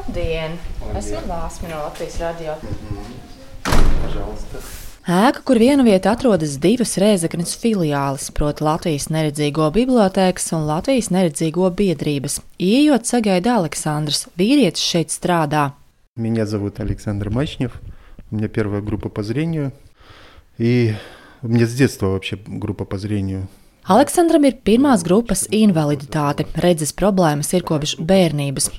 Labdien! Esmu Lāsma no Latvijas radio. Ēka, kur viena vieta atrodas divas Rēzaknes filiāles, proti Latvijas neredzīgo bibliotēkas un Latvijas neredzīgo biedrības. Iejot sagaida Aleksandrs, vīrietis šeit strādā. Меня зовут Александр Мачнев. У меня первая группа по зрению. И у меня с детства вообще группа по зрению. Aleksandram ir pirmās grupas invaliditāte. Redzes problēmas ir kopš bērnības.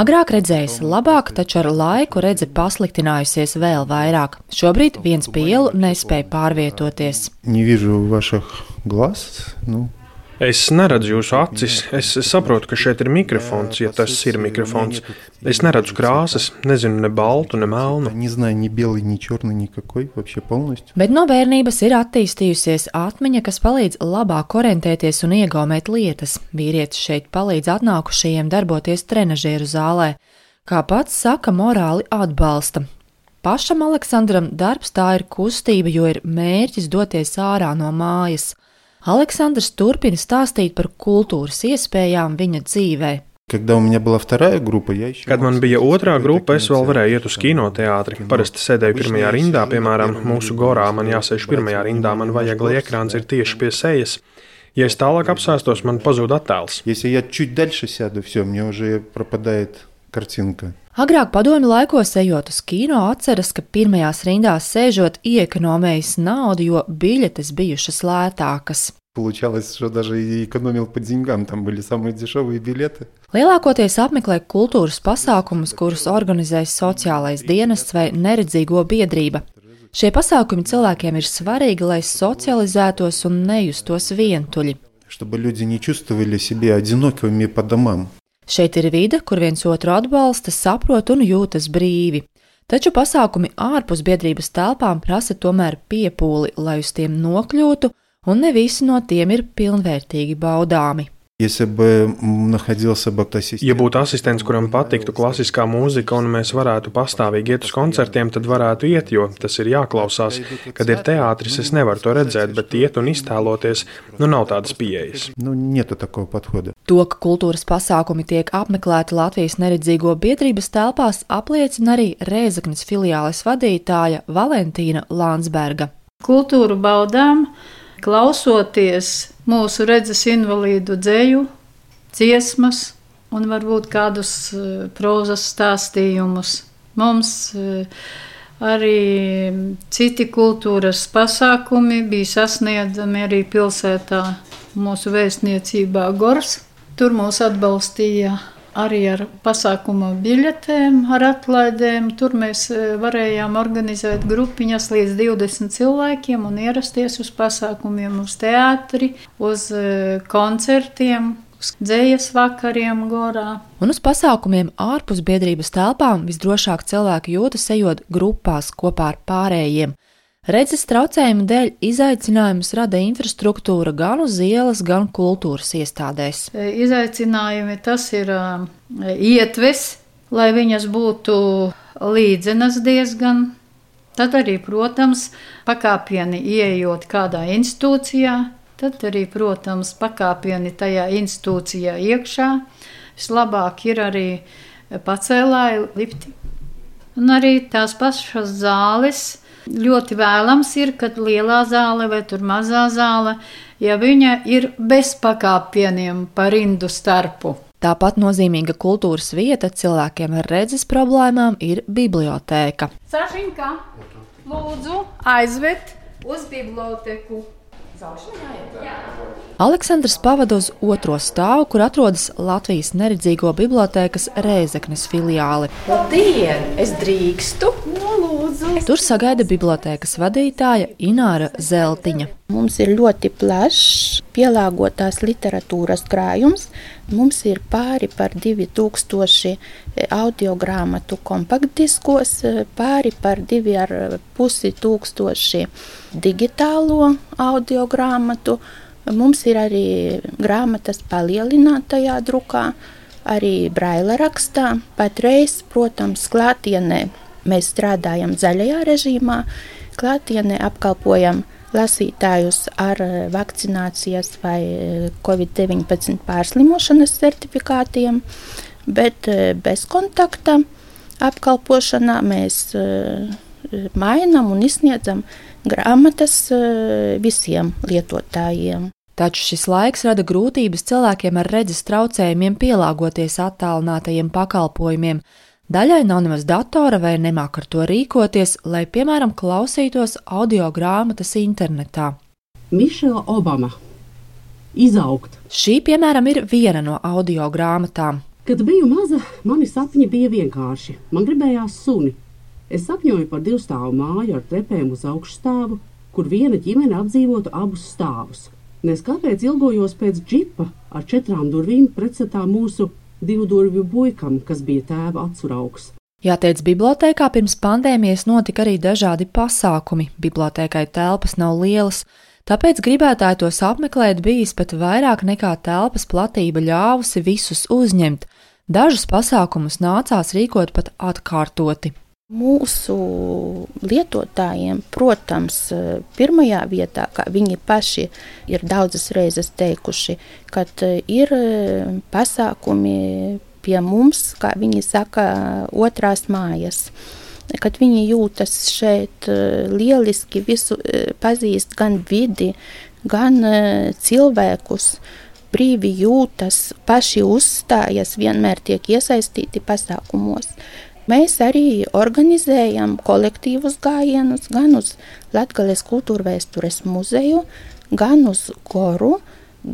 Agrāk redzējis labāk, taču ar laiku redze pasliktinājusies vēl vairāk. Šobrīd viens pielu nespēja pārvietoties. Nevienu vašas glāzes. Nu, Es neredzu jūsu acis, es saprotu, ka šeit ir mikrofons, ja tas ir mikrofons. Es neredzu krāsas, nezinu ne baltu, ne melnu. Bet no bērnības ir attīstījusies atmiņa, kas palīdz labāk orientēties un iegaumēt lietas. Vīrietis šeit palīdz atnākušajiem darboties trenažieru zālē. Kā pats saka, morāli atbalsta, Pašam Aleksandram darbs tā ir kustība, jo ir mērķis doties ārā no mājas. Aleksandrs turpina stāstīt par kultūras iespējām viņa dzīvē. Kad man bija otrā grupa, es vēl varēju iet uz kinoteātri. Parasti sēdēju pirmajā rindā, piemēram, mūsu gorā. Man jāsēž pirmajā rindā, man vajag, lai ekrāns ir tieši pie sejas. Ja es tālāk apsēstos, man pazūd attēls. Ja es čūt daļšā sēdu, jau jau jau propadēju kartinka. Agrāk padomju laikos, ejot uz kino, atceras, ka pirmajās rindās sēžot iekonomējas naudu, jo biļetes bijušas lētākas. Получалось, что даже и экономил по деньгам, там были самые дешевые билеты. Lielākoties apmeklē kultūras pasākumus, kurus organizēs sociālais dienests vai neredzīgo biedrība. Šie pasākumi cilvēkiem ir svarīgi, lai socializētos un nejustos vientuļi. Чтобы люди не чувствовали себя одинокими по домам. Šeit ir vide, kur viens otru atbalsta, saprot un jūtas brīvi. Taču pasākumi ārpus biedrības telpām prasa tomēr piepūli, lai uz tiem nokļūtu, un ne visi no tiem ir pilnvērtīgi baudāmi. Ja būtu asistents, kuram patiktu klasiskā mūzika, un mēs varētu pastāvīgi iet uz koncertiem, tad varētu iet, jo tas ir jāklausās. Kad ir teātris, es nevaru to redzēt, bet iet un iztēloties, nu nav tādas pieejas. Nu, to, ka kultūras pasākumi tiek apmeklēti Latvijas neredzīgo biedrības telpās, apliecina arī Rēzaknes filiāles vadītāja Valentīna Lānsberga. Kultūru baudām! Klausoties mūsu redzes invalīdu dzēju, dziesmas un varbūt kādus eh, prozas stāstījumus. Mums eh, arī citi kultūras pasākumi bija sasniedzami arī pilsētā mūsu vēstniecībā Gors. Tur mūs atbalstīja arī ar pasākumu biļetēm, ar atlaidēm. Tur mēs eh, varējām organizēt grupiņas līdz 20 cilvēkiem un ierasties uz pasākumiem, uz teātri, uz eh, koncertiem, uz dzējas vakariem gorā. Un uz pasākumiem ārpus biedrības telpām visdrošāk cilvēki jūtas ejot grupās kopā ar pārējiem. Redzes traucējumu dēļ izaicinājumus rada infrastruktūra gan uz ielas, gan kultūras iestādēs. E, Izaicinājumi tas ir ā, ietves, lai viņas būtu līdzenas diezgan. Tad arī, protams, pakāpieni ieejot kādā institūcijā, tad arī, protams, pakāpieni tajā institūcijā iekšā. Vislabāk ir arī pacēlāji lifti. Un arī tās pašas zāles. Ļoti vēlams ir, kad lielā zāle vai tur mazā zāle, ja viņa ir bez pakāpieniem pa rindu starpu. Tāpat nozīmīga kultūras vieta cilvēkiem ar redzes problēmām ir bibliotēka. Sašinka, lūdzu, aizved uz biblioteku. Aleksandrs pavada uz otro stāvu, kur atrodas Latvijas neredzīgo bibliotēkas Rēzeknes filiāle. Labdien! Es drīkstu! Tur sagaida bibliotēkas vadītāja Ināra Zeltiņa. Mums ir ļoti plašs pielāgotās literatūras krājums. Mums ir pāri par 2000 audio grāmatu kompaktdiskos, pāri par 2,5 tūkstoši digitālo audio grāmatu. Mums ir arī grāmatas palielinātajā drukā, arī braila rakstā. Patreiz, protams, klātienē mēs strādājam zaļajā režīmā, klātienē apkalpojam lasītājus ar eh, vakcinācijas vai eh, covid-19 pārslimošanas certifikātiem. bet bez kontakta apkalpošanā mēs mainām un izsniedzam grāmatas visiem lietotājiem. Taču šis laiks rada grūtības cilvēkiem ar redzes traucējumiem pielāgoties attālinātajiem pakalpojumiem. Daļai nav nemaz datora vai nemāk ar to rīkoties, lai, piemēram, klausītos audio grāmatas internetā. Mišela Obama Izaugt. Šī, piemēram, ir viena no audio grāmatām. Kad biju maza, mani sapņi bija vienkārši. Man gribējās suni. Es sapņoju par divstāvu māju ar trepēm uz augšstāvu, kur viena ģimene apdzīvotu abus stāvus. Nes kāpēc ilgojos pēc džipa ar četrām durvīm pretstatā mūsu divu durvju buikam, kas bija tēva atsrauks. Jāteic, bibliotekā pirms pandēmijas notika arī dažādi pasākumi. Bibliotekai telpas nav lielas, tāpēc gribētāji tos apmeklēt bijis pat vairāk nekā telpas platība ļāvusi visus uzņemt. Dažus pasākumus nācās rīkot pat atkārtoti. Mūsu lietotājiem, protams, pirmajā vietā, kā viņi paši ir daudzas reizes teikuši, kad ir pasākumi pie mums, kā viņi saka, otrās mājas. Kad viņi jūtas šeit lieliski, visu pazīst gan vidi, gan cilvēkus, brīvi jūtas, paši uzstājas, vienmēr tiek iesaistīti pasākumos. Mēs arī organizējam kolektīvus gājienus gan uz Latvijas kultūra vēstures muzeju, gan uz Goru,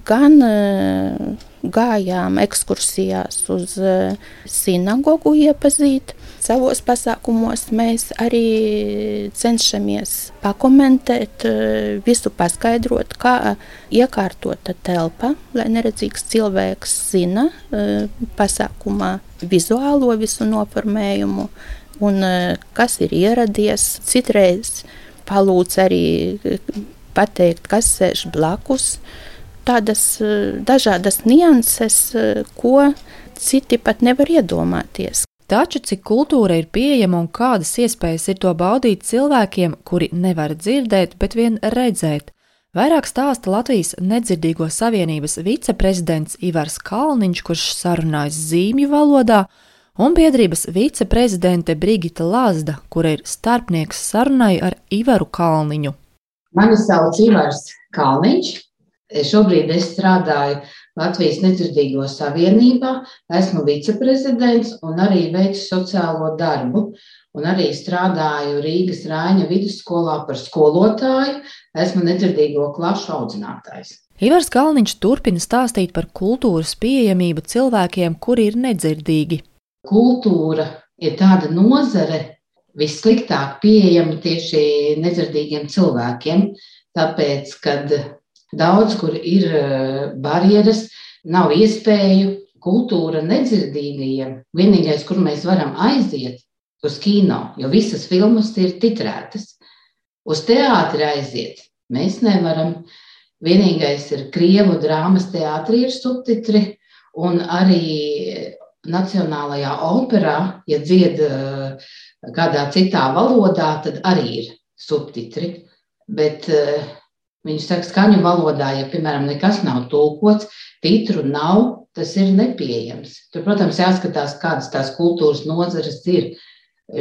gan uh, gājām ekskursijās uz uh, sinagogu iepazīt. Savos pasākumos mēs arī cenšamies pakomentēt, uh, visu paskaidrot, kā iekārtota telpa, lai neredzīgs cilvēks zina pasākumā vizuālo visu noformējumu un kas ir ieradies. Citreiz palūdz arī pateikt, kas sēž blakus. Tādas dažādas nianses, ko citi pat nevar iedomāties. Taču cik kultūra ir pieejama un kādas iespējas ir to baudīt cilvēkiem, kuri nevar dzirdēt, bet vien redzēt, Vairāk stāsta Latvijas nedzirdīgo savienības viceprezidents Ivars Kalniņš, kurš sarunājas zīmju valodā, un biedrības viceprezidente Brigita Lazda, kura ir starpnieks sarunai ar Ivaru Kalniņu. Mani sauc Ivars Kalniņš. Šobrīd es strādāju Latvijas Nedzirdīgo savienībā, esmu viceprezidents un arī veicu sociālo darbu un arī strādāju Rīgas Rāņa vidusskolā par skolotāju. Esmu nedzirdīgo klašu audzinātājs. Ivars Kalniņš turpina stāstīt par kultūras pieejamību cilvēkiem, kuri ir nedzirdīgi. Kultūra ir tāda nozare, vissliktāk pieejama tieši nedzirdīgiem cilvēkiem, tāpēc, kad daudz kur ir eh, barjeras, nav iespēju kultūra nedzirdīgajiem. Vienīgais, kur mēs varam aiziet, uz kino, jo visas filmas ir titrētas. Uz teātri aiziet mēs nevaram. Vienīgais ir krievu drāmas teātrī ir subtitri, un arī Nacionālajā operā, ja dzied eh, kādā citā valodā, tad arī ir subtitri. Bet eh, viņi saka, skaņu valodā, ja, piemēram, nekas nav tulkots, titru nav, tas ir nepieejams. Tur, protams, jāskatās, kādas tās kultūras nozares ir.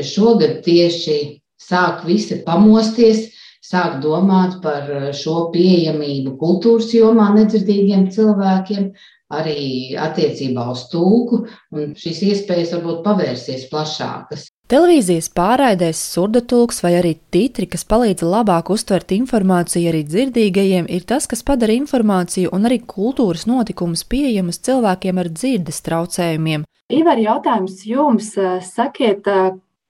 Šogad tieši sāk visi pamosties, sāk domāt par šo pieejamību kultūras jomā nedzirdīgiem cilvēkiem, arī attiecībā uz tulku, un šīs iespējas varbūt pavērsies plašākas. Televīzijas pārraidēs surdatulks vai arī titri, kas palīdz labāk uztvert informāciju arī dzirdīgajiem, ir tas, kas padara informāciju un arī kultūras notikumus pieejamus cilvēkiem ar dzirdes traucējumiem. Ivar, jautājums jums, sakiet,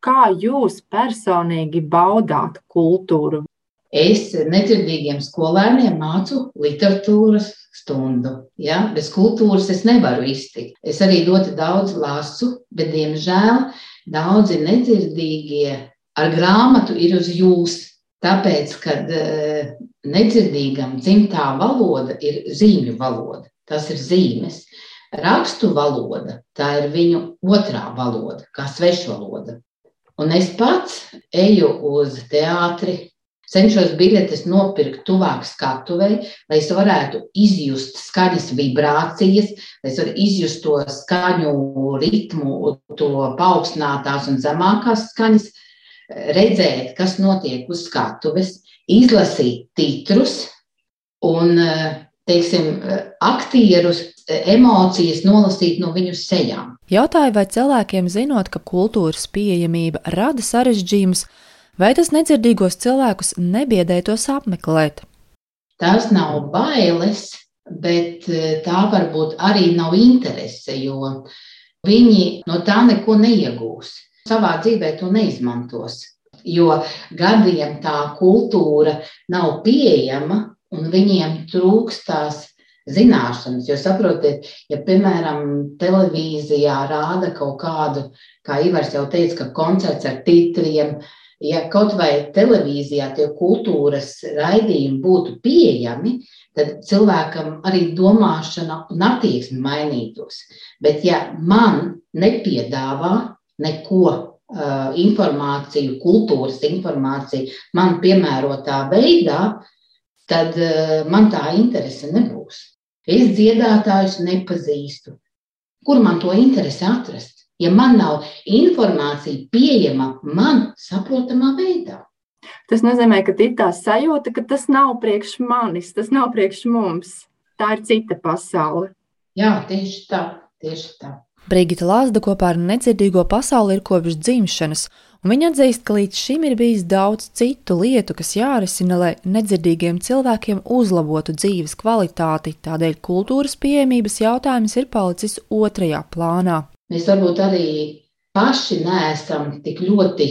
Kā jūs personīgi baudāt kultūru? Es nedzirdīgiem skolēniem mācu literatūras stundu. Ja? Bez kultūras es nevaru iztikt. Es arī ļoti daudz lasu, bet, diemžēl, daudzi nedzirdīgie ar grāmatu ir uz jūs. Tāpēc, kad uh, nedzirdīgam dzimtā valoda ir zīmju valoda, tas ir zīmes. Rakstu valoda, tā ir viņu otrā valoda, kā svešvaloda. Un es pats eju uz teātri, cenšos biļetes nopirkt tuvāk skatuvei, lai es varētu izjust skaņas vibrācijas, lai es varētu izjust to skaņu ritmu, to paaugstinātās un zemākās skaņas, redzēt, kas notiek uz skatuves, izlasīt titrus un, teiksim, aktierus, emocijas nolasīt no viņu sejām. Jautāju, vai cilvēkiem zinot, ka kultūras pieejamība rada sarežģījumus, Vai tas nedzirdīgos cilvēkus nebiedē tos apmeklēt? Tās nav bailes, bet e, tā varbūt arī nav interese, jo viņi no tā neko neiegūs. Savā dzīvē to neizmantos, jo gadiem tā kultūra nav pieejama un viņiem trūkst tās zināšanas. Jo saprotiet, ja piemēram televīzijā rāda kaut kādu, kā Ivars jau teica, ka koncerts ar titriem, ja kaut vai televīzijā tie kultūras raidījumi būtu pieejami, tad cilvēkam arī domāšana un attieksme mainītos. Bet ja man nepiedāvā neko informāciju, kultūras informāciju man piemērotā veidā, tad man tā interese nebūs. Es dziedātājus nepazīstu. Kur man to interesi atrast? Ja man nav informācija pieejama man saprotamā veidā. Tas nozīmē, ka ir tā sajūta, ka tas nav priekš manis, tas nav priekš mums. Tā ir cita pasaule. Jā, tieši tā. Tieši tā. Brigita Lāsda kopā ar nedzirdīgo pasauli ir kopš dzimšanas, un viņa atzīst, ka līdz šim ir bijis daudz citu lietu, kas jārisina, lai nedzirdīgiem cilvēkiem uzlabotu dzīves kvalitāti. Tādēļ kultūras pieejamības jautājums ir palicis otrajā plānā. Mēs varbūt arī paši neesam tik ļoti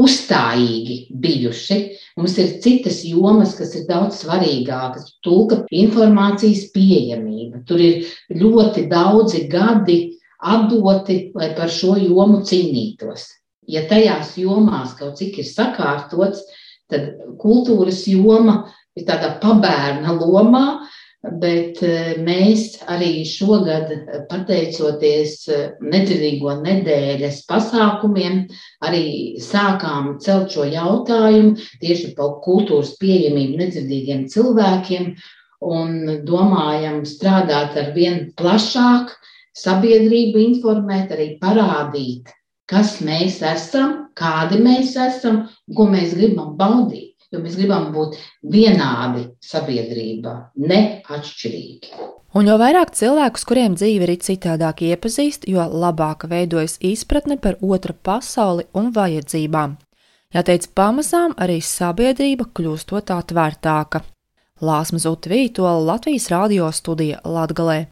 uzstājīgi bijuši. Mums ir citas jomas, kas ir daudz svarīgākas. Tulka informācijas pieejamība. Tur ir ļoti daudzi gadi atdoti, lai par šo jomu cīnītos. Ja tajās jomās kaut cik ir sakārtots, tad kultūras joma ir tādā pabērna lomā, bet eh, mēs arī šogad, eh, pateicoties eh, nedzirdīgo nedēļas pasākumiem, arī sākām celt šo jautājumu tieši par kultūras pieejamību nedzirdīgiem cilvēkiem un domājam strādāt ar vien plašāk, sabiedrību informēt, arī parādīt, kas mēs esam, kādi mēs esam ko mēs gribam baudīt jo mēs gribam būt vienādi sabiedrībā, ne atšķirīgi. Un jo vairāk cilvēkus, kuriem dzīve ir citādāk iepazīst, jo labāk veidojas izpratne par otra pasauli un vajadzībām. Jāteic, pamazām arī sabiedrība kļūstot atvērtāka. Lāsma Zutvītola Latvijas radio studija Latgalē.